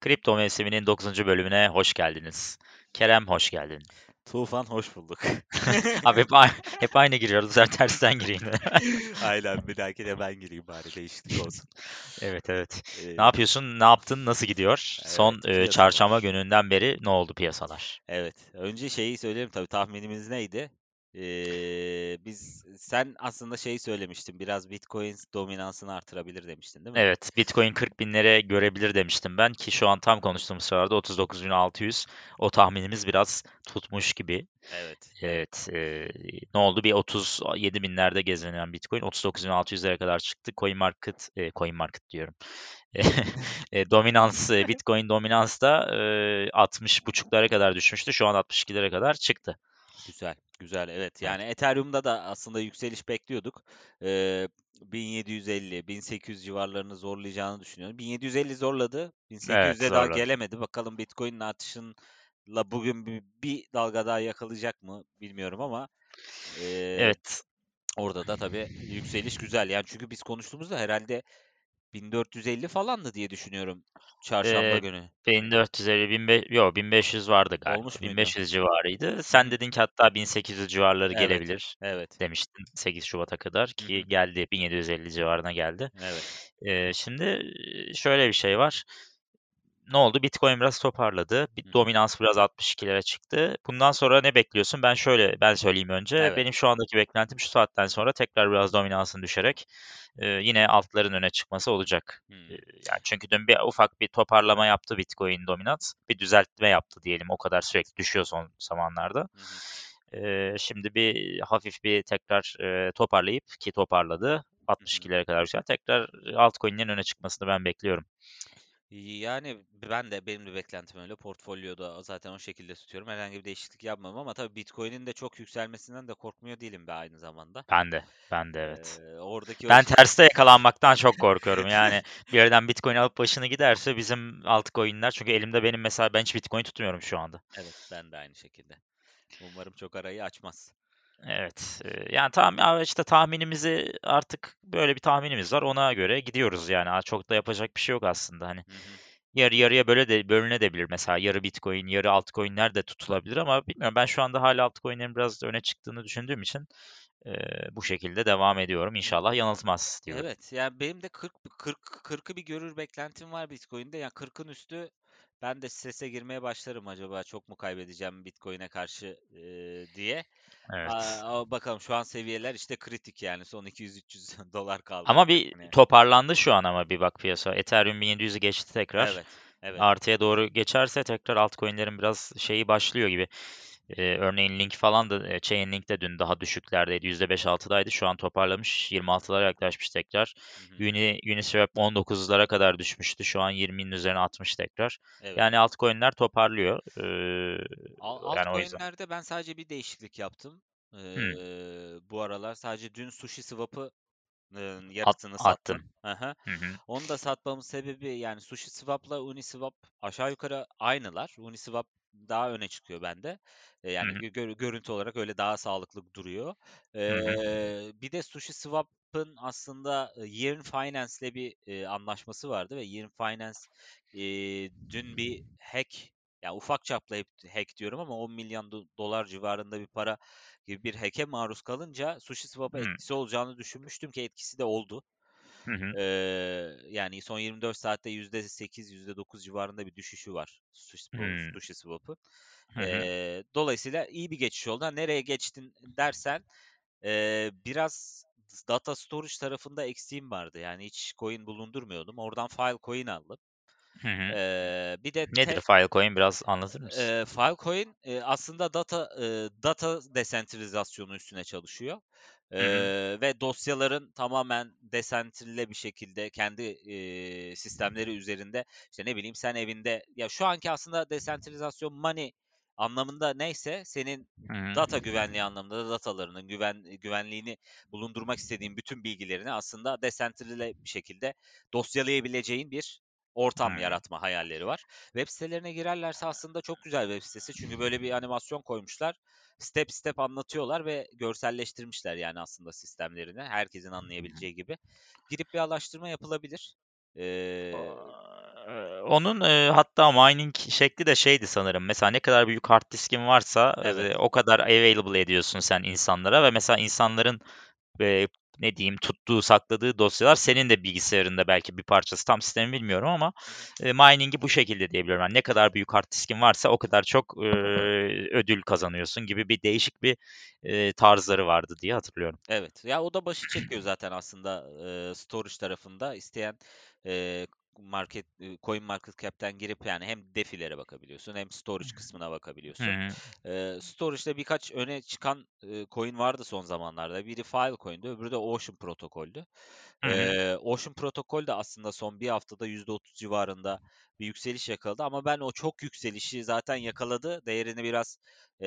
Kripto mevsiminin 9. bölümüne hoş geldiniz. Kerem hoş geldin. Tufan hoş bulduk. Abi hep, aynı, hep aynı giriyoruz. Sefer tersten gireyim. Aynen bir dahaki de ben gireyim bari değişiklik olsun. evet evet. Ee, Ne yapıyorsun? Ne yaptın? Nasıl gidiyor? Son Evet, e, piyasalar. çarşamba gününden beri ne oldu piyasalar? Evet. Önce şeyi söyleyelim tabii tahminimiz neydi? Ee, biz sen aslında şeyi söylemiştin. Biraz Bitcoin dominansını artırabilir demiştin değil mi? Evet, Bitcoin 40 binlere görebilir demiştim ben ki şu an tam konuştuğumuz sırada 39.600. O tahminimiz biraz tutmuş gibi. Evet. Evet, e, ne oldu? Bir 37 binlerde gezinen Bitcoin 39.600'lere kadar çıktı. Coin Market, e, Coin Market diyorum. e, dominans, e, Bitcoin dominans da e, 60 buçuklara kadar düşmüştü. Şu an 62'lere kadar çıktı. Güzel. Güzel. Evet. Yani Ethereum'da da aslında yükseliş bekliyorduk. Ee, 1750, 1800 civarlarını zorlayacağını düşünüyorum. 1750 zorladı. 1800'e daha zorladı. gelemedi. Bakalım Bitcoin'in artışınla bugün bir, bir dalga daha yakalayacak mı bilmiyorum ama ee, Evet, orada da tabii yükseliş güzel. Yani çünkü biz konuştuğumuzda herhalde 1450 falandı diye düşünüyorum çarşamba Ee, günü. 1450, 1500, yok 1500 vardı galiba. Olmuş muydu? 1500 civarıydı. Sen dedin ki hatta 1800 civarları Evet. gelebilir Evet. demiştin 8 Şubat'a kadar ki geldi 1750 civarına geldi. Evet. Ee, şimdi şöyle bir şey var. Ne oldu? Bitcoin biraz toparladı. Bir dominans biraz 62'lere çıktı. Bundan sonra ne bekliyorsun? Ben şöyle ben söyleyeyim önce. Evet. Benim şu andaki beklentim şu saatten sonra tekrar biraz dominansın düşerek e, yine altların öne çıkması olacak. Hmm. Yani çünkü dün bir ufak bir toparlama yaptı Bitcoin dominans. Bir düzeltme yaptı diyelim. O kadar sürekli düşüyor son zamanlarda. Hı hı. E, şimdi bir hafif bir tekrar e, toparlayıp ki toparladı. 62'lere kadar güzel. Tekrar altcoin'lerin öne çıkmasını ben bekliyorum. Yani ben de benim de beklentim öyle. Portfolyoda zaten o şekilde tutuyorum. Herhangi bir değişiklik yapmam ama tabii Bitcoin'in de çok yükselmesinden de korkmuyor değilim be aynı zamanda. Ben de. Ben de evet. Ee, oradaki o Ben şey- terste yakalanmaktan çok korkuyorum. Yani bir yerden Bitcoin alıp başını giderse bizim altcoin'ler çünkü elimde benim mesela ben hiç Bitcoin tutmuyorum şu anda. Evet ben de aynı şekilde. Umarım çok arayı açmaz. Evet. e, Yani ya işte tahminimizi artık böyle bir tahminimiz var. Ona göre gidiyoruz yani. Çok da yapacak bir şey yok aslında. Hani Hı hı. yarı yarıya böyle de bölünebilir. Mesela yarı Bitcoin, yarı altcoin'ler de tutulabilir ama bilmiyorum. Ben şu anda hala altcoin'lerin biraz öne çıktığını düşündüğüm için e, bu şekilde devam ediyorum. İnşallah yanıltmaz diyorum. Evet yani benim de 40 40 40'ı bir görür beklentim var Bitcoin'de. Yani 40'ın üstü ben de strese girmeye başlarım acaba çok mu kaybedeceğim Bitcoin'e karşı e, diye. Evet. Aa, bakalım şu an seviyeler işte kritik yani son 200-300 dolar kaldı. Ama bir Hani- toparlandı şu an ama bir bak piyasa. Ethereum 1700'ü geçti tekrar. Evet. Evet. Artıya doğru geçerse tekrar altcoin'lerin biraz şeyi başlıyor gibi. Ee, örneğin Link falan da e, Chainlink de dün daha düşüklerdeydi. %5-6'daydı. Şu an toparlamış. 26'lara yaklaşmış tekrar. Hı hı. Uni, Uniswap 19'lara kadar düşmüştü. Şu an 20'nin üzerine atmış tekrar. Evet. Yani altcoin'ler toparlıyor. Ee, Al- yani. Altcoin'lerde ben sadece bir değişiklik yaptım. Ee, bu aralar sadece dün Sushi Swap'ı yarısını attın. sattım. Hı hı. Onu da satmamın sebebi yani Sushi Swap'la Uniswap aşağı yukarı aynılar. Uniswap daha öne çıkıyor bende. E, Yani hı. gö- gör- görüntü olarak öyle daha sağlıklı duruyor. hı. Ee, bir de Sushi Swap'ın aslında e, Yearn Finance ile bir e, anlaşması vardı ve Yearn Finance e, dün bir hack ya ufak çaplı hack diyorum ama 10 milyon do- dolar civarında bir para gibi bir hack'e maruz kalınca Sushi Swap'a etkisi olacağını düşünmüştüm ki etkisi de oldu. Hı hı. Ee, yani son 24 saatte %8, %9 civarında bir düşüşü var Sushi, Swap-. Sushi Swap'ın. Hı hı. Ee, dolayısıyla iyi bir geçiş oldu. Ha, Nereye geçtin dersen ee, biraz data storage tarafında eksiğim vardı. Yani hiç coin bulundurmuyordum. Oradan Filecoin aldım. Hı hı. Ee, bir de Nedir te- Filecoin? Biraz anlatır mısın? e, Filecoin e, aslında data e, data desentralizasyonu üstüne çalışıyor. E, ve dosyaların tamamen desentralize bir şekilde kendi e, sistemleri üzerinde işte ne bileyim sen evinde ya şu anki aslında desentralizasyon money anlamında neyse senin Hı hı. data güvenliği anlamında da datalarının güven güvenliğini bulundurmak istediğin bütün bilgilerini aslında desentralize bir şekilde dosyalayabileceğin bir ortam Hımm. yaratma hayalleri var. Web sitelerine girerlerse aslında çok güzel web sitesi. Çünkü böyle bir animasyon koymuşlar. Step step anlatıyorlar ve görselleştirmişler yani aslında sistemlerini. Herkesin anlayabileceği gibi. Girip bir araştırma yapılabilir. Ee, onun, eee, hatta mining şekli de şeydi sanırım. Mesela ne kadar büyük hard diskin varsa, Evet. eee, o kadar available ediyorsun sen insanlara ve mesela insanların, eee, ne diyeyim, tuttuğu, sakladığı dosyalar senin de bilgisayarında belki bir parçası. Tam sistemi bilmiyorum ama, eee, mining'i bu şekilde diyebiliyorum. Yani ne kadar büyük hard diskin varsa o kadar çok, eee, ödül kazanıyorsun gibi bir değişik bir, eee, tarzları vardı diye hatırlıyorum. Evet. Ya o da başı çekiyor zaten aslında eee, storage tarafında. İsteyen eee, market eee, CoinMarketCap'ten girip yani hem defilere bakabiliyorsun hem storage kısmına bakabiliyorsun. Eee storage'da birkaç öne çıkan eee, coin vardı son zamanlarda. Biri Filecoin'di, öbürü de Ocean hı. Eee, Ocean Protocol de aslında son bir haftada %30 civarında bir yükseliş yakaladı ama ben o çok yükselişi zaten yakaladı, değerini biraz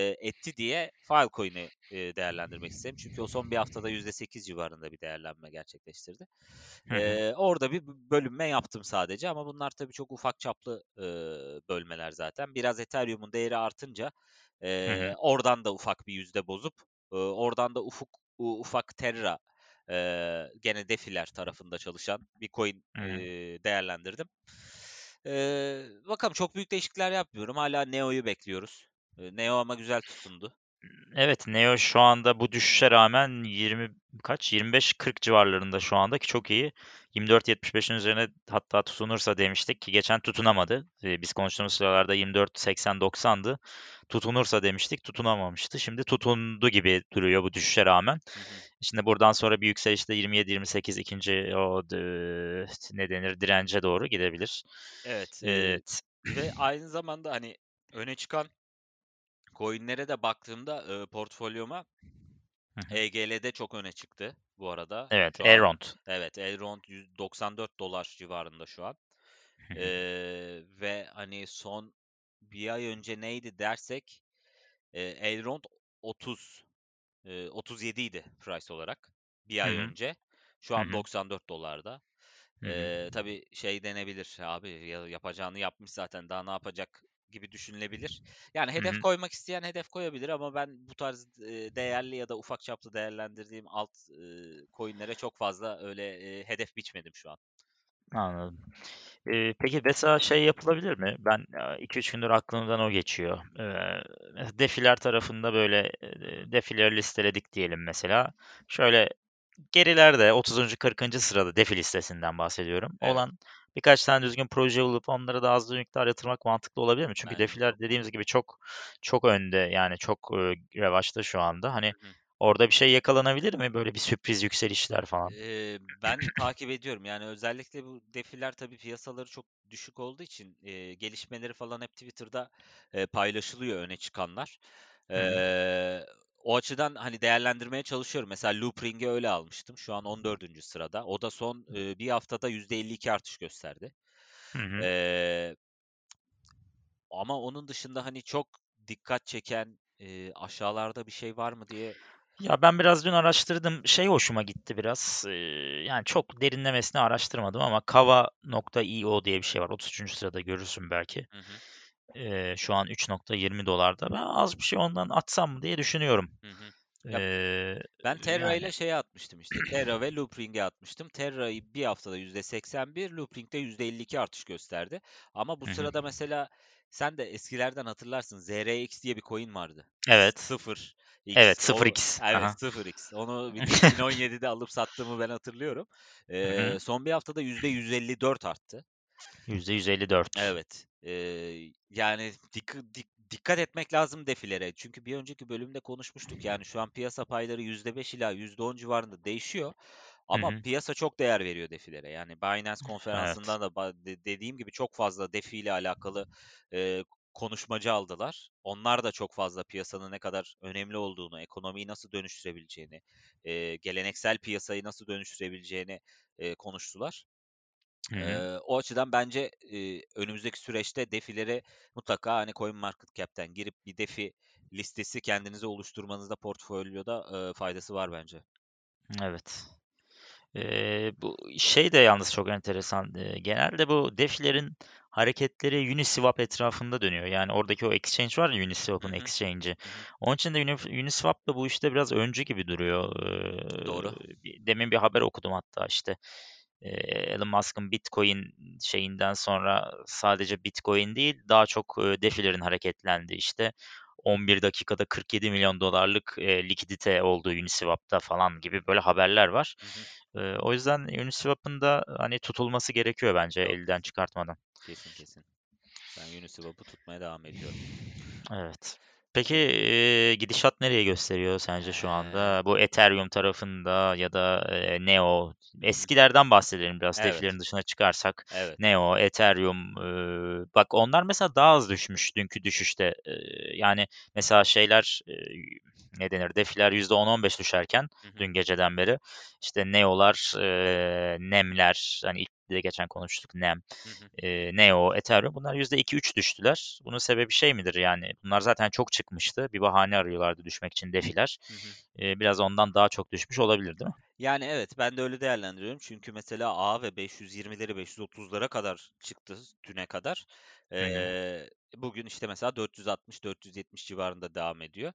etti diye Filecoin'i eee, değerlendirmek istedim. Çünkü o son bir haftada %8 civarında bir değerlenme gerçekleştirdi. Eee, orada bir bölünme yaptım sadece ama bunlar tabii çok ufak çaplı eee, bölmeler zaten. Biraz Ethereum'un değeri artınca eee, oradan da ufak bir yüzde bozup eee, oradan da ufuk ufak Terra eee, gene DeFi'ler tarafında çalışan bir coin eee, değerlendirdim. Eee, bakalım çok büyük değişiklikler yapmıyorum. Hala Neo'yu bekliyoruz. Neo ama güzel tutundu. Evet, Neo şu anda bu düşüşe rağmen 20 kaç? 25-40 civarlarında şu anda ki çok iyi. 24.75'in üzerine hatta tutunursa demiştik ki geçen tutunamadı. Biz konuştuğumuz sıralarda 24.80-90'dı. Tutunursa demiştik, tutunamamıştı. Şimdi tutundu gibi duruyor bu düşüşe rağmen. Hı hı. Şimdi buradan sonra bir yükselişte 27-28 ikinci o ne denir dirence doğru gidebilir. Evet, Evet. ve aynı zamanda hani öne çıkan coin'lere de baktığımda eee, portfolyoma. EGL'de çok öne çıktı bu arada. Evet, Şu an Elrond. evet Elrond 194 dolar civarında şu an. Eee, ve hani son bir ay önce neydi dersek eee, Elrond 30 eee, 37 idi price olarak bir ay önce. Şu an hı. 94 dolarda. Eee tabii şey denebilir abi ya yapacağını yapmış zaten daha ne yapacak gibi düşünülebilir. Yani hedef hı. koymak isteyen hedef koyabilir ama ben bu tarz değerli ya da ufak çaplı değerlendirdiğim alt coin'lere çok fazla öyle hedef biçmedim şu an. Anladım. Eee, peki mesela şey yapılabilir mi? Ben, aaa, 2-3 gündür aklımdan o geçiyor. Eee, defiler tarafında böyle, defileri listeledik diyelim mesela. Şöyle gerilerde 30'uncu 40'ıncı sırada defi listesinden bahsediyorum. Evet. Olan birkaç tane düzgün proje bulup onlara da az bir miktar yatırmak mantıklı olabilir mi? Çünkü Bence defiler dediğimiz gibi çok çok önde yani çok, eee, revaçta şu anda. Hani Hı orada bir şey yakalanabilir mi? Böyle bir sürpriz yükselişler falan. Eee, ben takip ediyorum. Yani özellikle bu defiler tabii piyasaları çok düşük olduğu için eee, gelişmeleri falan hep Twitter'da eee, paylaşılıyor öne çıkanlar. Eee, o açıdan hani değerlendirmeye çalışıyorum. Mesela Loopring'i öyle almıştım. Şu an 14. sırada. O da son eee, bir haftada %52 artış gösterdi. Hı hı. Eee, ama onun dışında hani çok dikkat çeken eee, aşağılarda bir şey var mı diye. Ya ben biraz dün araştırdım. Şey hoşuma gitti biraz. eee, yani çok derinlemesine araştırmadım ama Kava.io diye bir şey var. 33. sırada görürsün belki. Hı hı, Eee, şu an 3.20 dolarda. Ben az bir şey ondan atsam mı diye düşünüyorum. hı hı. Ya Eee, Ben Terra yani. ile şeye atmıştım işte. Terra ve Loopring'e atmıştım. Terra'yı bir haftada %81, Loopring'de %52 artış gösterdi. Ama bu Hı hı. sırada mesela sen de eskilerden hatırlarsın. ZRX diye bir coin vardı. Evet. 0x. Evet O, 0x. evet Aha. 0x. Onu bir de 2017'de alıp sattığımı ben hatırlıyorum. Hı hı. Son bir haftada %154 arttı. %154. Evet. Eee, yani dik dik dikkat etmek lazım defilere. Çünkü bir önceki bölümde konuşmuştuk. Yani şu an piyasa payları %5 ila %10 civarında değişiyor. Ama hı. piyasa çok değer veriyor defilere. Yani Binance Evet. konferansında da de- dediğim gibi çok fazla defi ile alakalı eee, konuşmacı aldılar. Onlar da çok fazla piyasanın ne kadar önemli olduğunu, ekonomiyi nasıl dönüştürebileceğini, eee, geleneksel piyasayı nasıl dönüştürebileceğini eee, konuştular. Hı hı. O açıdan bence, önümüzdeki süreçte defilere mutlaka, hani, CoinMarketCap'ten girip bir defi listesi kendinize oluşturmanızda portfolyoda, faydası var bence. Evet. Eee, bu şey de yalnız çok enteresan. Genelde bu DeFi'lerin hareketleri Uniswap etrafında dönüyor. Yani oradaki o exchange var ya Uniswap'ın exchange'i. Onun için de Uni- Uniswap da bu işte biraz öncü gibi duruyor. Doğru. demin bir haber okudum hatta işte. Elon Musk'ın Bitcoin şeyinden sonra sadece Bitcoin değil daha çok DeFi'lerin hareketlendi işte. 11 dakikada 47 milyon dolarlık e, likidite olduğu Uniswap'ta falan gibi böyle haberler var. Hı hı. O yüzden Uniswap'ın da hani tutulması gerekiyor bence Çok elden çıkartmadan. kesin kesin. Ben Uniswap'ı tutmaya devam ediyorum. Evet. Peki eee, gidişat nereye gösteriyor sence şu anda? Bu Ethereum tarafında ya da eee, Neo. Eskilerden bahsedelim biraz. Evet. DeFi'lerin dışına çıkarsak. Evet. Neo, Ethereum. eee, bak onlar mesela daha az düşmüş dünkü düşüşte. Eee, yani mesela şeyler eee, ne denir? DeFi'ler %10-15 düşerken Hı hı. dün geceden beri işte Neo'lar, eee, Nem'ler hani de geçen konuştuk Nem. Hı hı. Eee, Neo, Ethereum bunlar %2-3 düştüler. Bunun sebebi şey midir yani? Bunlar zaten çok çıkmıştı. Bir bahane arıyorlardı düşmek için DeFi'ler. Hı. Eee, biraz ondan daha çok düşmüş olabilir değil mi? Yani evet ben de öyle değerlendiriyorum. Çünkü mesela A ve 520'leri 530'lara kadar çıktı düne kadar. Eee, bugün işte mesela 460-470 civarında devam ediyor.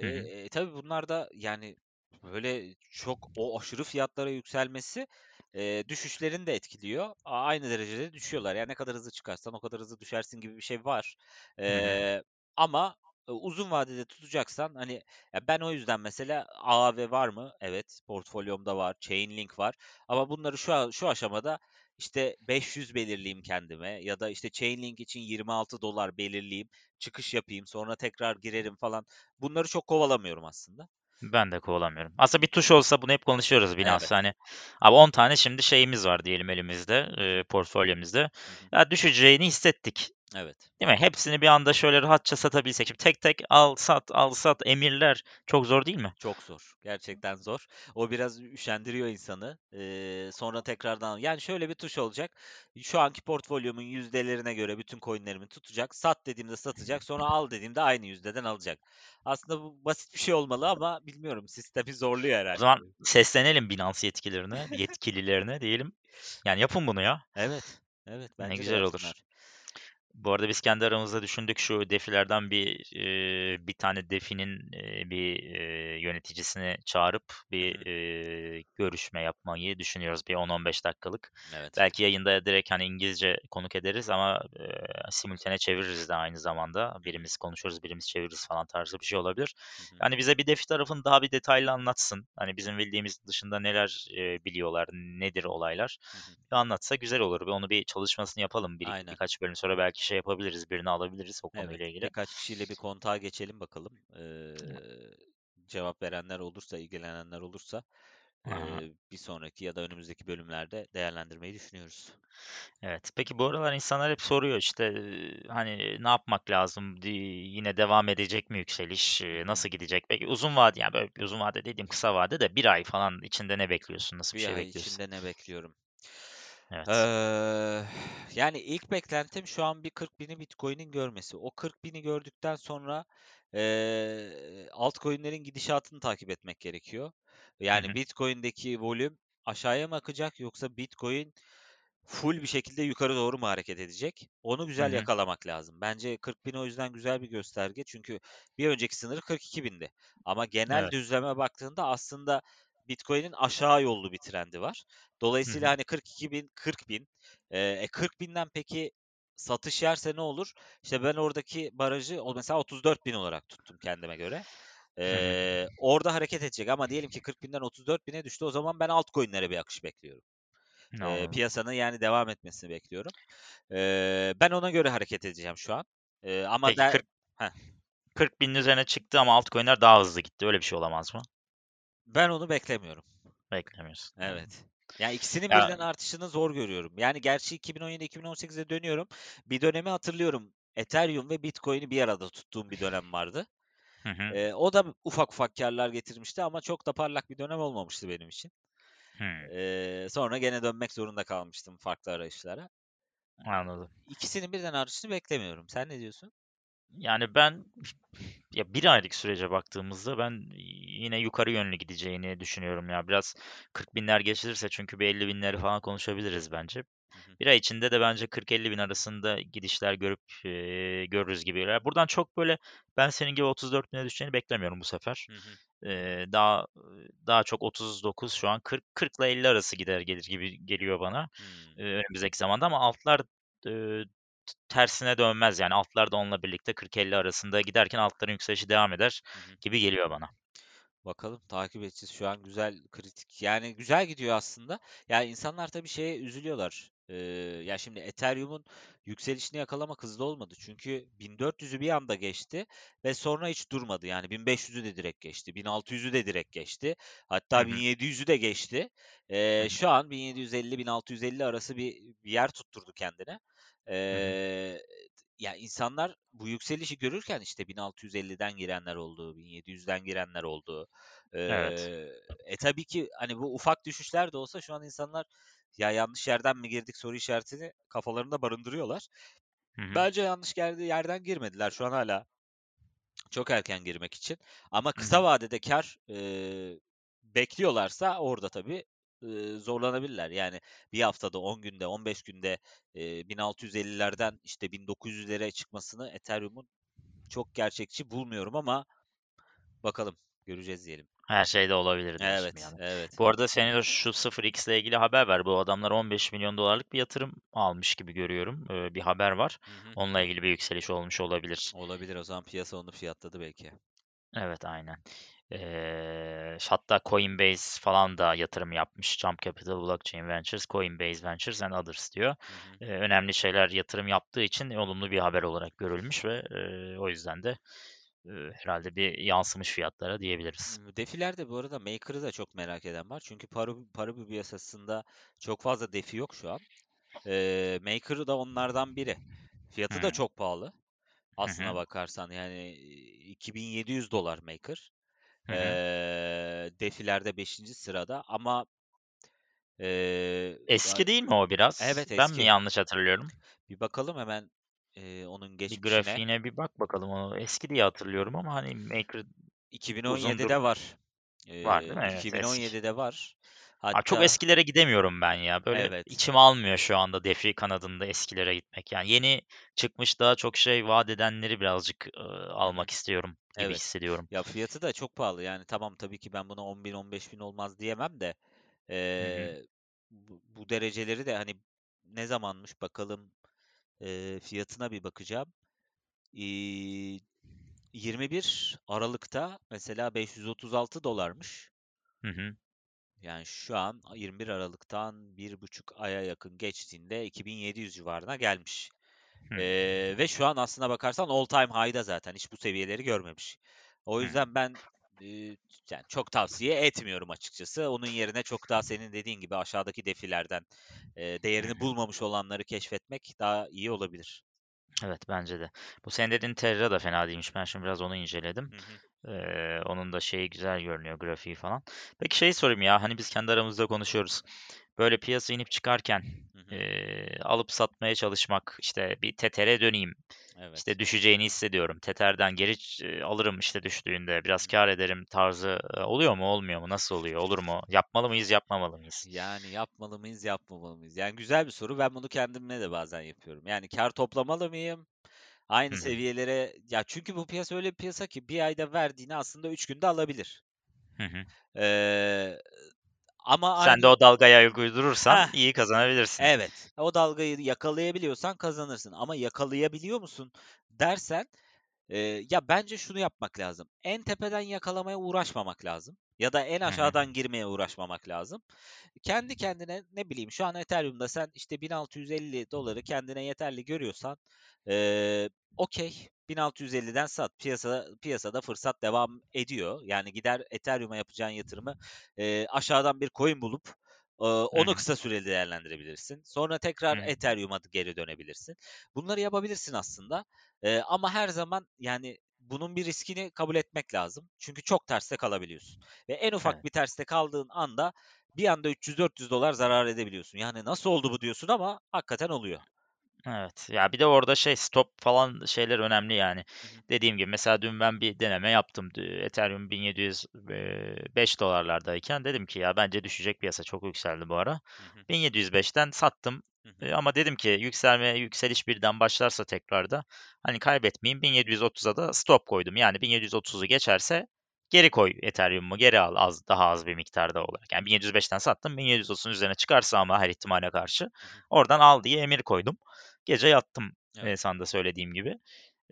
Hı. e, tabii bunlar da yani böyle çok o aşırı fiyatlara yükselmesi eee, düşüşlerini de etkiliyor. Aynı derecede düşüyorlar. Yani ne kadar hızlı çıkarsan o kadar hızlı düşersin gibi bir şey var. Eee, ama e, uzun vadede tutacaksan hani ya ben o yüzden mesela AAV var mı? Evet, portfolyomda var. Chainlink var. Ama bunları şu şu aşamada işte 500 belirleyeyim kendime ya da işte Chainlink için 26 dolar belirleyeyim, çıkış yapayım, sonra tekrar girerim falan. Bunları çok kovalamıyorum aslında. Ben de kovalamıyorum. Aslında bir tuş olsa bunu hep konuşuyoruz Evet. Hani abi 10 tane şimdi şeyimiz var diyelim elimizde, eee, portfolyomuzda. Ya düşeceğini hissettik. Evet. Değil mi? Hepsini bir anda şöyle rahatça satabilsek. Şimdi tek tek al sat al sat emirler çok zor değil mi? Çok zor. Gerçekten zor. O biraz üşendiriyor insanı. Eee, sonra tekrardan yani şöyle bir tuş olacak. Şu anki portfolyomun yüzdelerine göre bütün coin'lerimi tutacak. Sat dediğimde satacak. Sonra al dediğimde aynı yüzdeden alacak. Aslında bu basit bir şey olmalı ama bilmiyorum sistemi zorluyor O herhalde. zaman seslenelim Binance yetkililerine, yetkililerine diyelim. Yani yapın bunu ya. Evet. Evet Ne bence de güzel olur. yapsınlar. Bu arada biz kendi aramızda düşündük şu defilerden bir e, bir tane definin e, bir e, yöneticisini çağırıp bir e, görüşme yapmayı düşünüyoruz bir 10-15 dakikalık. Evet. Belki yayında direkt hani İngilizce konuk ederiz ama e, simultane çeviririz de aynı zamanda. Birimiz konuşuruz, birimiz çeviririz falan tarzı bir şey olabilir. Hı hı. Yani bize bir defi tarafını daha bir detaylı anlatsın. Hani bizim bildiğimiz dışında neler e, biliyorlar, nedir olaylar. Hı hı. Bir anlatsa güzel olur. Bir onu bir çalışmasını yapalım. Bir, Aynen. birkaç bölüm sonra belki şey yapabiliriz. Birini alabiliriz o Evet. konuyla ilgili. Birkaç kişiyle bir kontağa geçelim bakalım. Eee, cevap verenler olursa, ilgilenenler olursa eee, bir sonraki ya da önümüzdeki bölümlerde değerlendirmeyi düşünüyoruz. evet. Peki bu aralar insanlar hep soruyor işte e, hani ne yapmak lazım? Yine devam edecek mi yükseliş? E. Nasıl gidecek? Peki uzun vade yani böyle uzun vade dediğim kısa vade de bir ay falan içinde ne bekliyorsun? Nasıl bir Bir şey ay bekliyorsun? içinde ne bekliyorum? Evet. Eee, yani ilk beklentim şu an bir 40 bini Bitcoin'in görmesi. O 40 bini gördükten sonra eee altcoin'lerin gidişatını takip etmek gerekiyor. Hı Yani hı, Bitcoin'deki volüm aşağıya mı akacak yoksa Bitcoin full bir şekilde yukarı doğru mu hareket edecek? Onu hı güzel hı, yakalamak lazım. Bence 40 bin o yüzden güzel bir gösterge. Çünkü bir önceki sınırı 42 bindi. Ama genel evet. düzleme baktığında aslında Bitcoin'in aşağı yollu bir trendi var. Dolayısıyla hı, hani 42 bin, 40 bin. Ee, e, 40 binden peki satış yerse ne olur? İşte ben oradaki barajı o mesela 34 bin olarak tuttum kendime göre. Ee, orada hareket edecek ama diyelim ki 40 binden 34 bine düştü. O zaman ben altcoin'lere bir akış bekliyorum. Eee, Anladım. piyasanın yani devam etmesini bekliyorum. Eee, ben ona göre hareket edeceğim şu an. Eee, ama Peki der 40 Heh, 40 binin üzerine çıktı ama altcoin'ler daha hızlı gitti. Öyle bir şey olamaz mı? Ben onu beklemiyorum. Beklemiyorsun. Evet. Yani ikisinin Ya, birden artışını zor görüyorum. Yani gerçi 2017-2018'e dönüyorum. Bir dönemi hatırlıyorum. Ethereum ve Bitcoin'i bir arada tuttuğum bir dönem vardı. hı hı, Eee, o da ufak ufak karlar getirmişti ama çok da parlak bir dönem olmamıştı benim için. hı. Eee, sonra gene dönmek zorunda kalmıştım farklı arayışlara. Anladım. İkisinin birden artışını beklemiyorum. Sen ne diyorsun? Yani ben ya bir aylık sürece baktığımızda ben yine yukarı yönlü gideceğini düşünüyorum ya. Biraz 40 binler geçilirse çünkü bir 50 binleri falan konuşabiliriz bence. Hı hı. Bir ay içinde de bence 40-50 bin arasında gidişler görüp e, görürüz gibi. geliyor. Buradan çok böyle ben senin gibi 34 bine düşeceğini beklemiyorum bu sefer. Hı hı. E, daha daha çok 39 şu an 40 40 ile 50 arası gider gelir gibi geliyor bana e, önümüzdeki zamanda ama altlar e, tersine dönmez yani altlar da onunla birlikte 40-50 arasında giderken altların yükselişi devam eder Hı hı. gibi geliyor bana. Bakalım takip edeceğiz. Şu an güzel kritik. Yani güzel gidiyor aslında. Ya insanlar tabii şeye üzülüyorlar. Ee, ya şimdi Ethereum'un yükselişini yakalamak hızlı olmadı. Çünkü 1400'ü bir anda geçti ve sonra hiç durmadı. Yani 1500'ü de direkt geçti. 1600'ü de direkt geçti. Hatta hı, 1700'ü de geçti. Ee, şu an 1750-1650 arası bir, bir yer tutturdu kendine. Ee, ya insanlar bu yükselişi görürken işte 1650'den girenler oldu, 1700'den girenler oldu. Evet. Eee, e tabii ki hani bu ufak düşüşler de olsa şu an insanlar ya yanlış yerden mi girdik soru işaretini kafalarında barındırıyorlar. Hı hı, Bence yanlış geldiği yerden girmediler. Şu an hala çok erken girmek için. Ama kısa hı. vadede kar eee, bekliyorlarsa orada tabii zorlanabilirler. Yani bir haftada, 10 günde, 15 günde eee 1650'lerden işte 1900'lere çıkmasını Ethereum'un çok gerçekçi bulmuyorum ama bakalım göreceğiz diyelim. Her şey de olabilir diyorsun Evet, yani. evet. Bu arada senin şu 0x ile ilgili haber var. Bu adamlar 15 milyon dolarlık bir yatırım almış gibi görüyorum. Ee, bir haber var. Hı hı. Onunla ilgili bir yükseliş olmuş olabilir. Olabilir o zaman piyasa onu fiyatladı belki. Evet aynen. Ee, hatta Coinbase falan da yatırım yapmış. Jump Capital Blockchain Ventures, Coinbase Ventures and Others diyor. Hı hı. Ee, önemli şeyler yatırım yaptığı için olumlu bir haber olarak görülmüş ve e, o yüzden de e, herhalde bir yansımış fiyatlara diyebiliriz. Defilerde bu arada Maker'ı da çok merak eden var. Çünkü para, para piyasasında çok fazla defi yok şu an. Ee, Maker da onlardan biri. Fiyatı da Hı çok pahalı. Aslına bakarsan yani 2700 dolar Maker. Hı. hı. Ee, defilerde beşinci sırada ama ee, Eski değil mi o biraz? evet Ben mi eski. yanlış hatırlıyorum? Bir bakalım hemen ee, onun Bir geçmişine. grafiğine bir bak bakalım. O eski diye hatırlıyorum ama hani Maker 2017'de uzundur var. var değil mi? Evet eski. 2017'de var. Aa, çok Hatta eskilere gidemiyorum ben ya. Böyle evet. içim almıyor şu anda Defri kanadında eskilere gitmek. Yani yeni çıkmış daha çok şey vaat edenleri birazcık e, almak istiyorum gibi Evet. hissediyorum. Ya fiyatı da çok pahalı. Yani tamam tabii ki ben buna 10 bin 15 bin olmaz diyemem de eee, bu, bu dereceleri de hani ne zamanmış bakalım eee, fiyatına bir bakacağım. Eee, 21 Aralık'ta mesela 536 dolarmış. Hı hı. Yani şu an 21 Aralık'tan bir buçuk aya yakın geçtiğinde 2700 civarına gelmiş. Hı Eee, ve şu an aslına bakarsan all time high'da zaten hiç bu seviyeleri görmemiş. O yüzden ben eee, yani çok tavsiye etmiyorum açıkçası. Onun yerine çok daha senin dediğin gibi aşağıdaki defilerden Hı değerini bulmamış olanları keşfetmek daha iyi olabilir. Evet bence de. Bu senin dediğin Terra da fena değilmiş. Ben şimdi biraz onu inceledim. Hı hı, Ee, onun da şeyi güzel görünüyor grafiği falan. Peki şey sorayım ya hani biz kendi aramızda konuşuyoruz. Böyle piyasa inip çıkarken hı hı. eee, alıp satmaya çalışmak işte bir tetere döneyim. Evet. İşte düşeceğini hissediyorum. Teterden geri ç- alırım işte düştüğünde biraz kâr ederim tarzı e, oluyor mu olmuyor mu nasıl oluyor olur mu? Yapmalı mıyız yapmamalı mıyız? Yani yapmalı mıyız, yapmamalı mıyız? Yani güzel bir soru. Ben bunu kendimle de bazen yapıyorum. Yani kar toplamalı mıyım? Aynı hı, seviyelere ya çünkü bu piyasa öyle bir piyasa ki bir ayda verdiğini aslında 3 günde alabilir. hı hı. Eee, ama Sen de aynı o dalgaya ayak uydurursan Heh, iyi kazanabilirsin. evet. O dalgayı yakalayabiliyorsan kazanırsın ama yakalayabiliyor musun dersen Eee, ya bence şunu yapmak lazım. En tepeden yakalamaya uğraşmamak lazım. Ya da en aşağıdan girmeye uğraşmamak lazım. Kendi kendine ne bileyim şu an Ethereum'da sen işte 1650 doları kendine yeterli görüyorsan eee okey 1650'den sat. Piyasa, piyasada fırsat devam ediyor. Yani gider Ethereum'a yapacağın yatırımı eee, aşağıdan bir coin bulup onu kısa süreli değerlendirebilirsin. Sonra tekrar. Ethereum'a geri dönebilirsin. Bunları yapabilirsin aslında. Ama her zaman yani bunun bir riskini kabul etmek lazım. Çünkü çok terste kalabiliyorsun. Ve en ufak Evet. bir terste kaldığın anda bir anda 300-400 dolar zarar edebiliyorsun. Yani nasıl oldu bu diyorsun ama hakikaten oluyor. Evet. Ya bir de orada şey stop falan şeyler önemli yani. Hı hı. Dediğim gibi mesela dün ben bir deneme yaptım. Ethereum 1705 dolarlardayken dedim ki ya bence düşecek piyasa çok yükseldi bu ara. Hı hı. 1705'ten sattım. E, Ama dedim ki yükselme yükseliş birden başlarsa tekrarda hani kaybetmeyeyim 1730'a da stop koydum. Yani 1730'u geçerse geri koy Ethereum'u geri al az daha az bir miktarda olarak. Yani 1705'ten sattım 1730'un üzerine çıkarsa ama her ihtimale karşı oradan al diye emir koydum. Gece yattım e, Evet. sana da söylediğim gibi.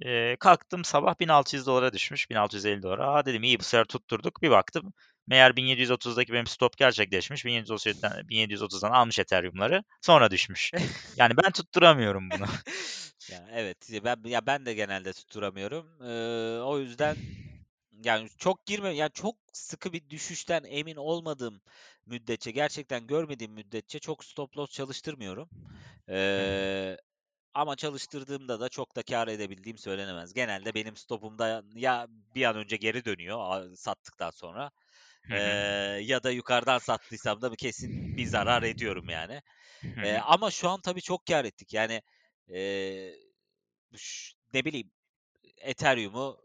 E, kalktım sabah 1600 dolara düşmüş 1650 dolara. Aa dedim iyi bu sefer tutturduk bir baktım. Meğer 1730'daki benim stop gerçekleşmiş. 1730'dan, 1730'dan almış Ethereum'ları. Sonra düşmüş. Yani ben tutturamıyorum bunu. Ya evet ben ya ben de genelde tutturamıyorum. Eee, o yüzden yani çok girme yani çok sıkı bir düşüşten emin olmadığım müddetçe gerçekten görmediğim müddetçe çok stop loss çalıştırmıyorum. Eee, ama çalıştırdığımda da çok da kâr edebildiğim söylenemez. Genelde benim stopumda ya bir an önce geri dönüyor sattıktan sonra Hı. ya da yukarıdan sattıysam da kesin bir zarar ediyorum yani. Hı. ama şu an tabii çok kâr ettik. Yani ş- ne bileyim Ethereum'u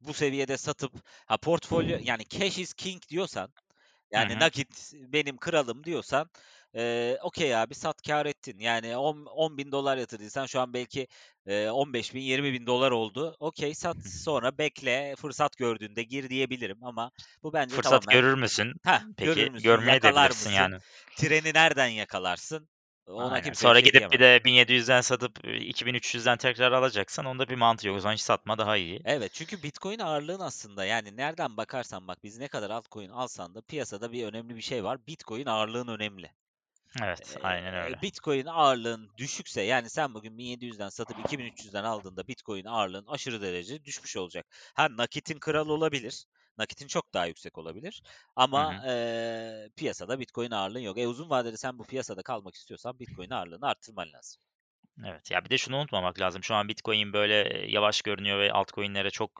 bu seviyede satıp ha portfolyo yani cash is king diyorsan yani hı. nakit benim kralım diyorsan eee okey abi sat kâr ettin. Yani 10 bin dolar yatırdıysan şu an belki eee 15 bin 20 bin dolar oldu. Okey sat sonra bekle fırsat gördüğünde gir diyebilirim ama bu bence Fırsat tamamen görür müsün? Heh, görür Peki müsün? görmeye de bilirsin yani. Treni nereden yakalarsın? Ona Aynen. bir Sonra şey gidip bir diyemez. de 1700'den satıp e, 2300'den tekrar alacaksan onda bir mantığı yok. O zaman hiç satma daha iyi. Evet, çünkü Bitcoin ağırlığın aslında yani nereden bakarsan bak biz ne kadar altcoin alsan da piyasada bir önemli bir şey var. Bitcoin ağırlığın önemli. Evet, aynen öyle. Bitcoin ağırlığın düşükse yani sen bugün 1700'den satıp 2300'den aldığında Bitcoin ağırlığın aşırı derece düşmüş olacak. Ha nakitin kralı olabilir. Nakitin çok daha yüksek olabilir. Hı Ama hı. eee, piyasada Bitcoin ağırlığın yok. E uzun vadede sen bu piyasada kalmak istiyorsan Bitcoin ağırlığını arttırman lazım. Evet. Ya bir de şunu unutmamak lazım. Şu an Bitcoin böyle yavaş görünüyor ve altcoin'lere çok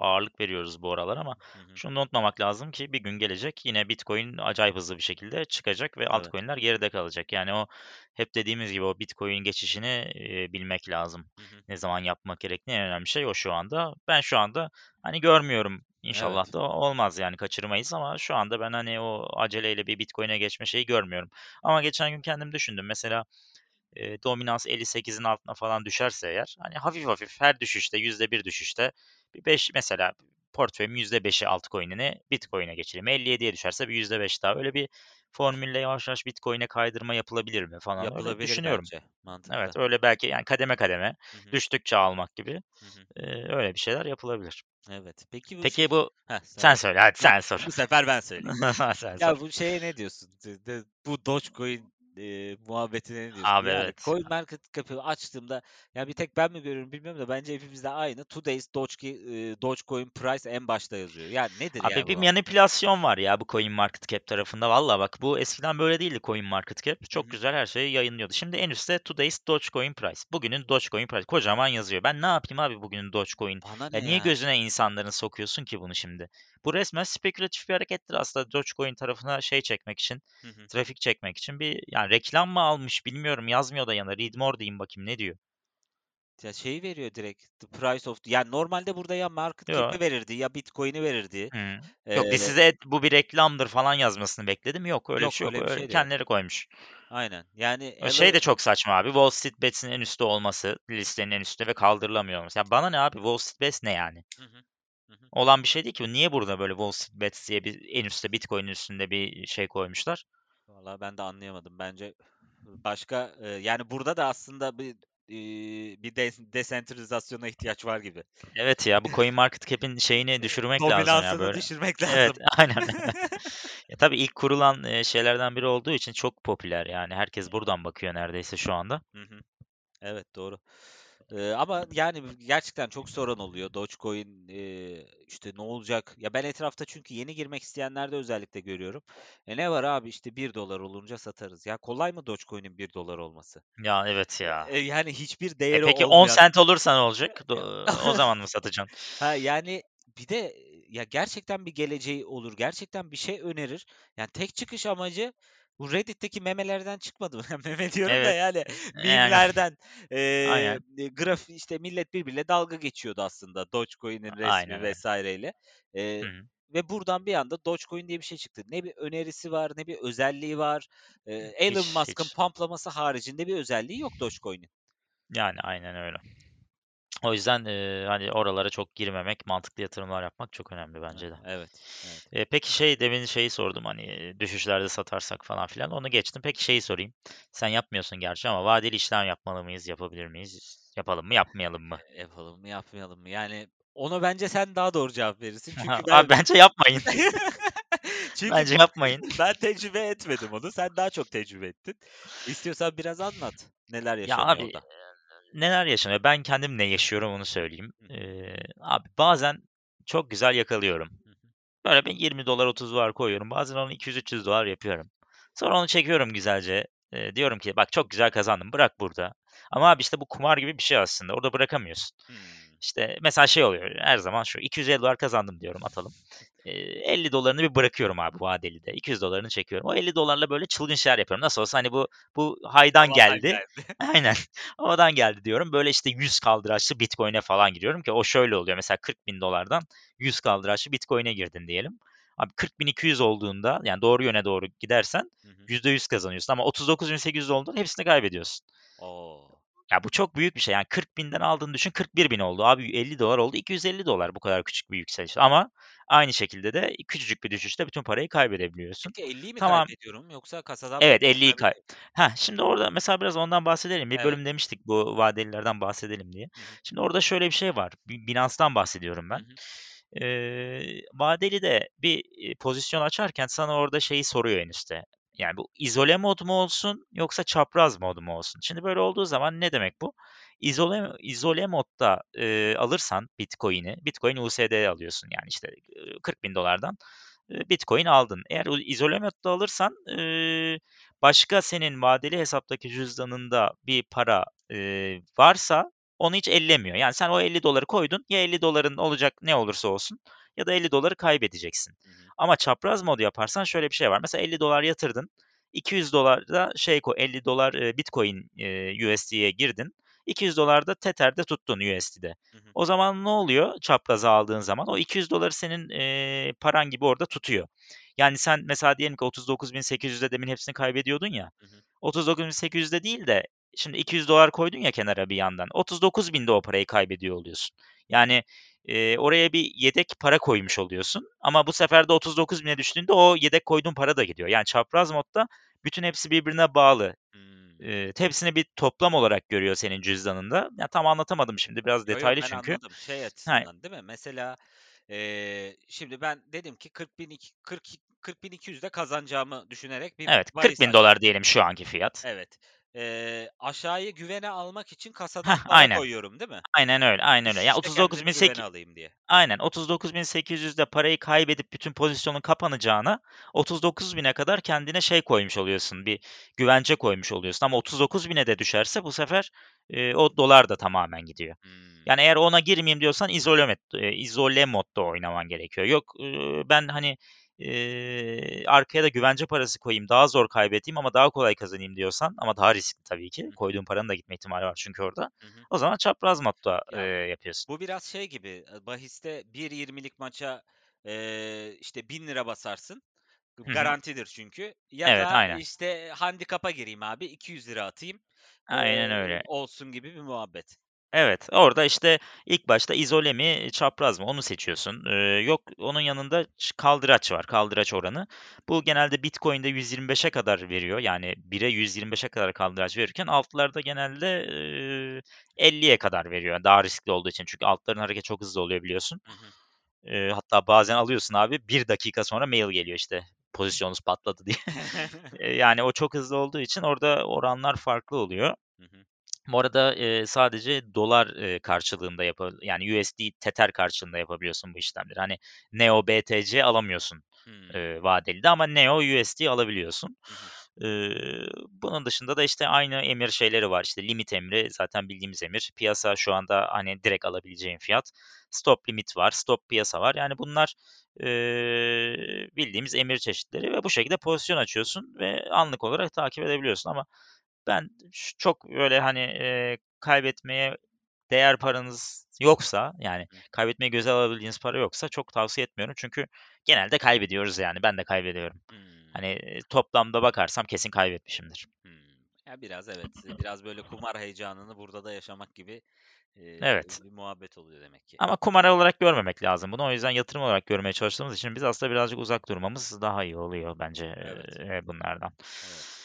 ağırlık veriyoruz bu aralar ama Hı hı. şunu da unutmamak lazım ki bir gün gelecek yine Bitcoin acayip hızlı bir şekilde çıkacak ve Evet. altcoin'ler geride kalacak. Yani o hep dediğimiz gibi o Bitcoin geçişini e, bilmek lazım. Hı hı. Ne zaman yapmak gerektiği en önemli şey o şu anda. Ben şu anda hani görmüyorum. İnşallah Evet. da olmaz yani kaçırmayız ama şu anda ben hani o aceleyle bir Bitcoin'e geçme şeyi görmüyorum. Ama geçen gün kendim düşündüm. Mesela e, dominans 58'in altına falan düşerse eğer hani hafif hafif her düşüşte %1 düşüşte bir 5 mesela portföyüm %5'i altcoin'ini Bitcoin'e geçireyim. 57'ye düşerse bir %5 daha. Öyle bir formülle yavaş yavaş Bitcoin'e kaydırma yapılabilir mi falan öyle Yapılabilir düşünüyorum. bence. Mantıklı. Evet öyle belki yani kademe kademe Hı hı. düştükçe almak gibi e, öyle bir şeyler yapılabilir. Evet. Peki bu Peki bu Heh, sen söyle. söyle hadi sen sor. bu sefer ben söyleyeyim. sen sor. Ya bu şeye ne diyorsun? Bu Dogecoin e, muhabbetine ne diyorsun? Abi Yani evet. CoinMarketCap'ı açtığımda ya bir tek ben mi görüyorum bilmiyorum da bence hepimizde aynı. Today's Doge, e, Dogecoin price en başta yazıyor. Ya nedir yani Abi bir bu? manipülasyon var ya bu CoinMarketCap tarafında. Valla bak bu eskiden böyle değildi CoinMarketCap. Hı Çok hı. güzel her şeyi yayınlıyordu. Şimdi en üstte Today's Dogecoin Price. Bugünün Dogecoin Price. Kocaman yazıyor. Ben ne yapayım abi bugünün Dogecoin? Bana Ya niye yani? gözüne insanların sokuyorsun ki bunu şimdi? Bu resmen spekülatif bir harekettir aslında Dogecoin tarafına şey çekmek için. Hı hı. Trafik çekmek için bir yani reklam mı almış bilmiyorum yazmıyor da yanına. Read more diyeyim bakayım ne diyor. Ya şeyi veriyor direkt. The price of yani normalde burada ya market cap'i verirdi ya Bitcoin'i verirdi. Hı. Yok biz Ee, size bu bir reklamdır falan yazmasını bekledim. Yok öyle yok şey yok. öyle Öyle şey kendileri koymuş. Aynen. Yani O şey de çok saçma abi. Wall Street Bets'in en üstte olması, listenin en üstte ve kaldırılamıyor olması. Ya bana ne abi Wall Street Bets ne yani? Hı hı. Olan bir şey değil ki. bu. Niye burada böyle Wall Street Bets diye bir en üstte Bitcoin'in üstünde bir şey koymuşlar? Vallahi ben de anlayamadım. Bence başka e, yani burada da aslında bir e, bir de, desentralizasyona ihtiyaç var gibi. Evet ya bu CoinMarketCap'in şeyini düşürmek lazım ya böyle. düşürmek Evet lazım. aynen. Ya tabii ilk kurulan e, şeylerden biri olduğu için çok popüler yani. Herkes buradan bakıyor neredeyse şu anda. Hı hı. Evet doğru. Ee, ama yani gerçekten çok soran oluyor. Dogecoin e, işte ne olacak? Ya ben etrafta çünkü yeni girmek isteyenlerde özellikle görüyorum. E ne var abi işte bir dolar olunca satarız. Ya kolay mı Dogecoin'in bir dolar olması? Ya evet ya. E, yani hiçbir E değeri peki 10 olmayan sent olursa ne olacak? O zaman mı satacaksın? Ha, yani bir de ya gerçekten bir geleceği olur. Gerçekten bir şey önerir. Yani tek çıkış amacı Bu Reddit'teki memelerden çıkmadı mı? Meme diyorum da Evet. yani Yani. mimlerden. Eee, Aynen. graf işte millet birbiriyle dalga geçiyordu aslında Dogecoin'in resmi Aynen vesaireyle. Hı. ve buradan bir anda Dogecoin diye bir şey çıktı. Ne bir önerisi var, ne bir özelliği var. Eee, Elon Hiç, Musk'ın hiç. pamplaması haricinde bir özelliği yok Dogecoin'in. Yani aynen öyle. O yüzden, eee, hani, oralara çok girmemek, mantıklı yatırımlar yapmak çok önemli bence de. Evet, evet. Eee, peki şey, demin şeyi sordum, hani, düşüşlerde satarsak falan filan, onu geçtim. Peki şeyi sorayım, sen yapmıyorsun gerçi ama vadeli işlem yapmalı mıyız, yapabilir miyiz? Yapalım mı, yapmayalım mı? Yapalım mı, yapmayalım mı? Yani ona bence sen daha doğru cevap verirsin. Çünkü ben Abi bence yapmayın. Çünkü Bence yapmayın. ben tecrübe etmedim onu. Sen daha çok tecrübe ettin. İstiyorsan biraz anlat. Neler Ya yaşanıyor abi, orada? Neler yaşanıyor? Ben kendim ne yaşıyorum onu söyleyeyim. Eee, abi bazen çok güzel yakalıyorum. Böyle bir $20 $30 koyuyorum. Bazen onu $200-300 yapıyorum. Sonra onu çekiyorum güzelce. Eee, diyorum ki bak çok güzel kazandım, bırak burada. Ama abi işte bu kumar gibi bir şey aslında. Orada bırakamıyorsun. Hımm. İşte mesela şey oluyor her zaman şu $250 kazandım diyorum atalım. Eee, $50'larını bir bırakıyorum abi vadelide. $200'larını çekiyorum. O $50'larla böyle çılgın şeyler yapıyorum. Nasıl olsa hani bu bu haydan Havadan geldi. geldi. Aynen. Havadan geldi diyorum. Böyle işte 100 kaldıraçlı Bitcoin'e falan giriyorum ki o şöyle oluyor. Mesela $40.000'dan 100 kaldıraçlı Bitcoin'e girdin diyelim. Abi 40.200 olduğunda yani doğru yöne doğru gidersen Hı hı. %100 kazanıyorsun ama 39.800 olduğunda hepsini kaybediyorsun. O! Ya bu çok büyük bir şey. Yani 40.000'den aldığını düşün 41.000 oldu. Abi $50 oldu. $250 bu kadar küçük bir yükseliş. Ama aynı şekilde de küçücük bir düşüşte bütün parayı kaybedebiliyorsun. Peki 50'yi mi Tamam. kaybediyorum yoksa kasadan Evet bakınca 50'yi kay? Heh, şimdi orada mesela biraz ondan bahsedelim. Bir Evet. bölüm demiştik bu vadelilerden bahsedelim diye. Hı hı. Şimdi orada şöyle bir şey var. Bi Binance'dan bahsediyorum ben. hı. Eee, vadelide bir, pozisyon açarken sana orada şeyi soruyor en üstte. Yani bu izole mod mu olsun yoksa çapraz mod mu olsun? Şimdi böyle olduğu zaman ne demek bu? İzole izole modda, eee, alırsan Bitcoin'i, Bitcoin USD'ye alıyorsun yani işte, eee, $40.000'dan, eee, Bitcoin aldın. Eğer izole modda alırsan, eee, başka senin vadeli hesaptaki cüzdanında bir para, eee, varsa onu hiç ellemiyor. Yani sen o $50'ları koydun, ya $50'ların olacak ne olursa olsun ya da $50'ları kaybedeceksin. Hı hı. Ama çapraz mod yaparsan şöyle bir şey var. Mesela $50 yatırdın, $200 da şey koy $50 eee, Bitcoin, USD'ye girdin. $200 da Tether'de tuttun USD'de. Hı hı. O zaman ne oluyor çapraza aldığın zaman? O $200'ları senin, eee, paran gibi orada tutuyor. Yani sen mesela diyelim ki 39.800'de demin hepsini kaybediyordun ya. Hı hı. 39.800'de değil de şimdi $200 koydun ya kenara bir yandan. 39.000'de o parayı kaybediyor oluyorsun. Yani, eee, oraya bir yedek para koymuş oluyorsun ama bu sefer de 39.000'e düştüğünde o yedek koyduğun para da gidiyor. Yani çapraz modda bütün hepsi birbirine bağlı. Hımm. Eee, hepsini bir toplam olarak görüyor senin cüzdanında. Ya tam anlatamadım şimdi biraz detaylı ben çünkü. anladım. Şey Ha açısından değil mi? Mesela, eee, şimdi ben dedim ki 40.002 40 40.200'de kazanacağımı düşünerek bir Evet, bahis açtım. $40.000 diyelim şu anki fiyat. Evet. Eee, aşağıyı güvene almak için kasadan Hah, para aynen. koyuyorum değil mi? Aynen öyle, aynen öyle. Ya İşte kendimi 39.800 güvene alayım diye. Aynen 39.800'de parayı kaybedip bütün pozisyonun kapanacağına 39.000'e kadar kendine şey koymuş oluyorsun, bir güvence koymuş oluyorsun ama 39.000'e de düşerse bu sefer, eee, o dolar da tamamen gidiyor. Hımm. Yani eğer ona girmeyeyim diyorsan izole met izole modda oynaman gerekiyor. Yok, ııı, ben hani, eee, arkaya da güvence parası koyayım, daha zor kaybedeyim ama daha kolay kazanayım diyorsan ama daha riskli tabii ki. Koyduğun paranın da gitme ihtimali var çünkü orada. Hı hı. O zaman çapraz modda, eee, Ya, yapıyorsun. bu biraz şey gibi, eee, bahiste 1.20'lik maça, eee, işte ₺1000 basarsın. Hı hı. Garantidir çünkü. Ya Evet, da aynen. işte handikapa gireyim abi, $200 atayım, Aynen öyle. olsun gibi bir muhabbet. Evet, orada işte ilk başta izole mi, çapraz mı onu seçiyorsun. Eee, yok onun yanında kaldıraç var, kaldıraç oranı. Bu genelde Bitcoin'de 125'e kadar veriyor. Yani 1'e 125'e kadar kaldıraç verirken altlarda genelde, eee, 50'ye kadar veriyor daha riskli olduğu için. Çünkü altların hareketi çok hızlı oluyor biliyorsun. Hı hatta bazen alıyorsun abi 1 dakika sonra mail geliyor işte pozisyonunuz patladı diye. Yani o çok hızlı olduğu için orada oranlar farklı oluyor. Hı hı. Bu arada, eee, sadece dolar, eee, karşılığında yapa yani USD Tether karşılığında yapabiliyorsun bu işlemleri. Hani Neo BTC alamıyorsun, Hımm. eee, vadelide ama Neo USD alabiliyorsun. Hı. Ee, bunun dışında da işte aynı emir şeyleri var. İşte limit emri zaten bildiğimiz emir. Piyasa şu anda hani direkt alabileceğin fiyat. Stop limit var, stop piyasa var. Yani bunlar e, bildiğimiz emir çeşitleri ve bu şekilde pozisyon açıyorsun ve anlık olarak takip edebiliyorsun ama ben çok böyle hani e, kaybetmeye değer paranız yoksa yani kaybetmeyi göze alabildiğiniz para yoksa çok tavsiye etmiyorum. Çünkü genelde kaybediyoruz yani. Ben de kaybediyorum. Hmm. Hani toplamda bakarsam kesin kaybetmişimdir. Hmm. Ya biraz evet. Biraz böyle kumar heyecanını burada da yaşamak gibi e, Evet. bir muhabbet oluyor demek ki. Ama kumar olarak görmemek lazım bunu. O yüzden yatırım olarak görmeye çalıştığımız için biz aslında birazcık uzak durmamız daha iyi oluyor bence Evet. e, bunlardan. Evet.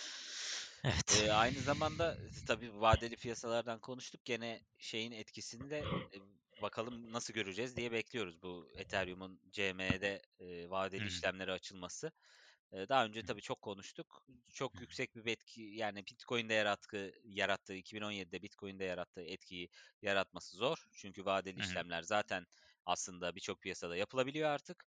Evet. Ee, aynı zamanda tabii vadeli piyasalardan konuştuk. Gene şeyin etkisini de e, bakalım nasıl göreceğiz diye bekliyoruz bu Ethereum'un CME'de e, vadeli Hı. işlemlere açılması. E, daha önce tabii çok konuştuk. Çok yüksek bir etki yani Bitcoin'de yarattığı, yarattığı 2017'de Bitcoin'de yarattığı etkiyi yaratması zor. Çünkü vadeli Hı hı. işlemler zaten aslında birçok piyasada yapılabiliyor artık.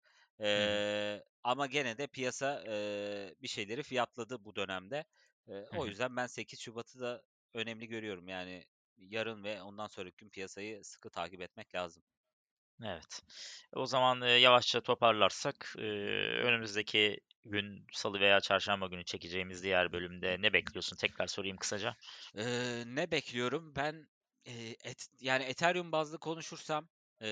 hı. E, ama gene de piyasa e, bir şeyleri fiyatladı bu dönemde. E, o yüzden ben 8 Şubat'ı da önemli görüyorum. Yani yarın ve ondan sonraki gün piyasayı sıkı takip etmek lazım. Evet. O zaman e, yavaşça toparlarsak e, önümüzdeki gün salı veya çarşamba günü çekeceğimiz diğer bölümde ne bekliyorsun? Tekrar sorayım kısaca. Ee, ne bekliyorum? Ben e, et, yani Ethereum bazlı konuşursam e,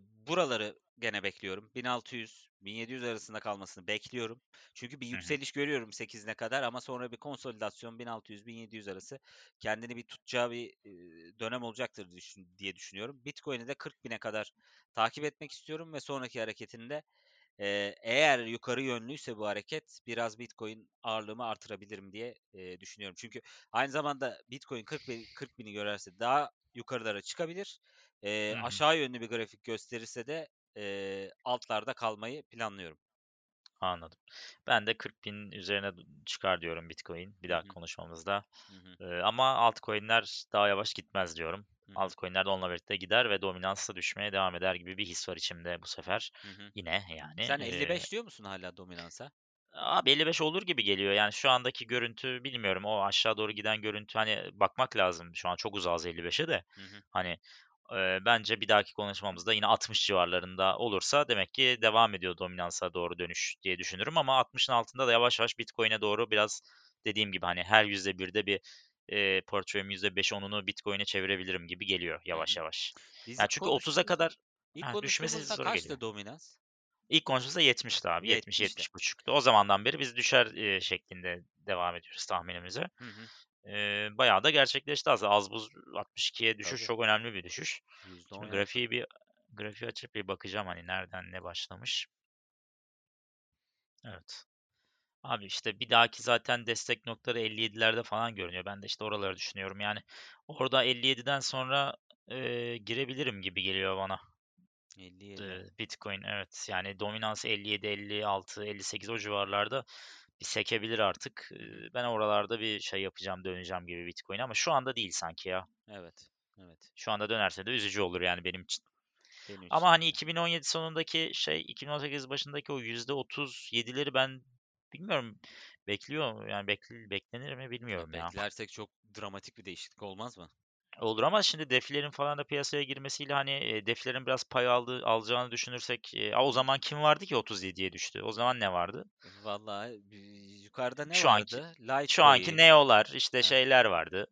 buraları gene bekliyorum. 1600 1700 arasında kalmasını bekliyorum. Çünkü bir yükseliş görüyorum 8'ine kadar ama sonra bir konsolidasyon 1600-1700 arası kendini bir tutacağı bir dönem olacaktır diye düşünüyorum. Bitcoin'i de 40 bine kadar takip etmek istiyorum ve sonraki hareketinde ee, eğer yukarı yönlüyse bu hareket biraz Bitcoin ağırlığımı artırabilirim diye e, düşünüyorum. Çünkü aynı zamanda Bitcoin 40, bin, 40 bini görerse daha yukarılara çıkabilir. E, aşağı yönlü bir grafik gösterirse de e, altlarda kalmayı planlıyorum. Anladım. Ben de 40 bin üzerine çıkar diyorum Bitcoin bir daha konuşmamızda. Hı hı. Ee, ama altcoin'ler daha yavaş gitmez diyorum. Hı. Altcoin'ler de onunla birlikte gider ve dominansı düşmeye devam eder gibi bir his var içimde bu sefer. Hı hı. Yine yani. Sen Ee, 55 diyor musun hala dominansa? Abi 55 olur gibi geliyor. Yani şu andaki görüntü bilmiyorum. O aşağı doğru giden görüntü hani bakmak lazım. Şu an çok uzağız 55'e de. Hı hı. Hani e, bence bir dahaki konuşmamızda yine 60 civarlarında olursa demek ki devam ediyor dominansa doğru dönüş diye düşünürüm. Ama 60'ın altında da yavaş yavaş Bitcoin'e doğru biraz dediğim gibi hani her %1'de bir e, portföyüm %5-10'unu Bitcoin'e çevirebilirim gibi geliyor yavaş yavaş. Biz Yani çünkü 30'a konuştuğumuzda kadar ilk ha, düşmesi zor geliyor. kaçtı dominans? İlk konuşmamızda 70'ti abi. 70'te. 70-70,5'tu. O zamandan beri biz düşer e, şeklinde devam ediyoruz tahminimize. Hı hı. E, bayağı da gerçekleşti aslında. Az buz 62'ye düşüş Tabii. çok önemli bir düşüş. %10 Şimdi grafiği bir grafiği açıp bir bakacağım hani nereden ne başlamış. Evet. Abi işte bir dahaki zaten destek noktaları 57'lerde falan görünüyor. Ben de işte oraları düşünüyorum. Yani orada 57'den sonra e, girebilirim gibi geliyor bana. 57. E, Bitcoin evet. Yani dominansı 57, 56, 58 o civarlarda sekebilir artık. Ben oralarda bir şey yapacağım, döneceğim gibi Bitcoin ama şu anda değil sanki ya. Evet. Evet. Şu anda dönerse de üzücü olur yani benim için. Benim için Ama hani de. 2017 sonundaki şey 2018 başındaki o %37'leri ben bilmiyorum bekliyor yani bekl- beklenir mi Ya bilmiyorum ya. beklersek çok dramatik bir değişiklik olmaz mı? Olur ama şimdi defilerin falan da piyasaya girmesiyle hani e, defilerin biraz pay aldı, alacağını düşünürsek e, o zaman kim vardı ki 37'ye düştü? O zaman ne vardı? Vallahi bir- yukarıda ne Şu anki vardı? şu anki. Neo'lar işte Ha, şeyler vardı.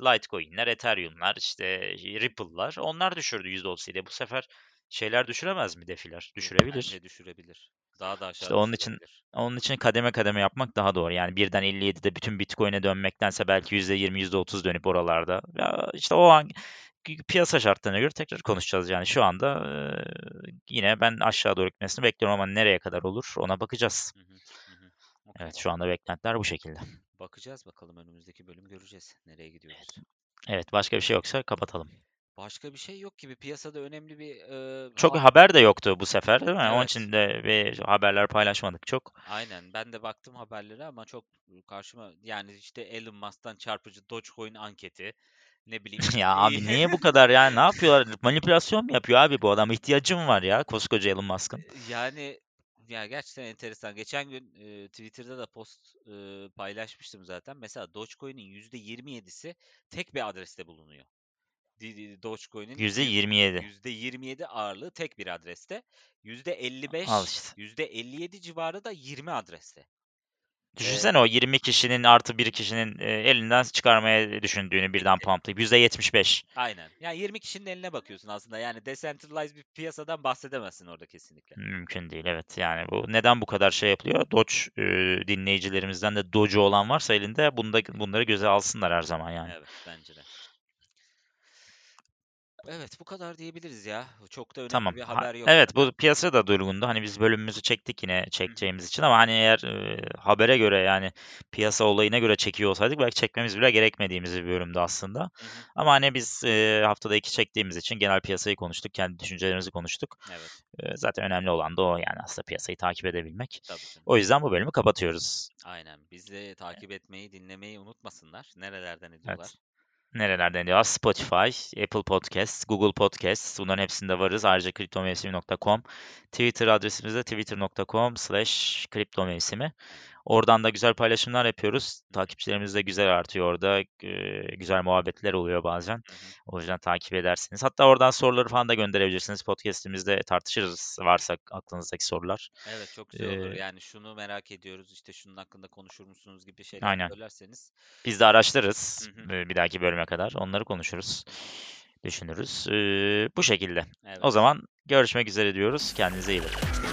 Litecoin'ler, Ethereum'lar, işte Ripple'lar onlar düşürdü %37'ye. Bu sefer şeyler düşüremez mi defiler? Düşürebilir. bence düşürebilir. Daha da İşte aşağı onun için düşürebilir. onun için kademe kademe yapmak daha doğru. Yani birden 57'de bütün Bitcoin'e dönmektense belki %20, %30 dönüp oralarda. Ya işte o an piyasa şartlarına göre tekrar konuşacağız. Yani şu anda e, yine ben aşağı doğru gitmesini bekliyorum ama nereye kadar olur ona bakacağız. Hı hı, hı hı. Okey. Evet şu anda beklentiler bu şekilde. Bakacağız bakalım önümüzdeki bölüm göreceğiz. Nereye gidiyoruz? Evet başka bir şey yoksa kapatalım. Başka bir şey yok gibi. Piyasada önemli bir e, Çok ha- haber de yoktu bu sefer değil mi? Onun Evet. için de bir haberler paylaşmadık çok. Aynen. Ben de baktım haberlere ama çok karşıma yani işte Elon Musk'tan çarpıcı Dogecoin anketi. Ne bileyim. Ya abi niye bu kadar ya? Ne yapıyorlar? Manipülasyon mu yapıyor abi bu adam? İhtiyacım var ya koskoca Elon Musk'ın. yani ya gerçekten enteresan. Geçen gün e, Twitter'da da post e, paylaşmıştım zaten. Mesela Dogecoin'in %27'si tek bir adreste bulunuyor. Dogecoin'in yüz- %27. %27 ağırlığı tek bir adreste. %55, Al işte. %57 civarı da 20 adreste. Düşünsene o 20 kişinin artı bir kişinin e, elinden çıkarmaya düşündüğünü birden pumplayıp %75. Aynen. Yani 20 kişinin eline bakıyorsun aslında. Yani decentralized bir piyasadan bahsedemezsin orada kesinlikle. Mümkün değil evet. Yani bu neden bu kadar şey yapılıyor? Doge e, dinleyicilerimizden de Doge olan varsa elinde bunda bunları göze alsınlar her zaman yani. Evet bence de. Evet bu kadar diyebiliriz ya. Çok da önemli Tamam. bir Ha- haber yok. evet bu piyasa da durgundu. Hani biz bölümümüzü çektik yine çekeceğimiz için ama hani eğer e, habere göre yani piyasa olayına göre çekiyor olsaydık belki çekmemiz bile gerekmediğimiz bir bölümdü aslında. Hı hı, Ama hani biz e, haftada iki çektiğimiz için genel piyasayı konuştuk, kendi düşüncelerimizi konuştuk. Evet E, zaten önemli olan da o yani aslında piyasayı takip edebilmek. tabii canım. O yüzden bu bölümü kapatıyoruz. Aynen. Bizi takip etmeyi, dinlemeyi unutmasınlar. Nerelerden ediyorlar? Nerelerden diyor? Spotify, Apple Podcasts, Google Podcasts bunların hepsinde varız. Ayrıca kriptomevsimi.com Twitter adresimizde twitter.com slash kriptomevsimi. Oradan da güzel paylaşımlar yapıyoruz. Takipçilerimiz de güzel artıyor orada. Ee, güzel muhabbetler oluyor bazen. Hı hı. O yüzden takip edersiniz. Hatta oradan soruları falan da gönderebilirsiniz. Podcast'imizde tartışırız varsa aklınızdaki sorular. Evet çok güzel olur. Ee, Yani şunu merak ediyoruz. işte şunun hakkında konuşur musunuz gibi şeyler Aynen. söylerseniz. Biz de araştırırız Hı hı. bir dahaki bölüme kadar. Onları konuşuruz, düşünürüz. Ee, bu şekilde. Evet. O zaman görüşmek üzere diyoruz. Kendinize iyi bakın.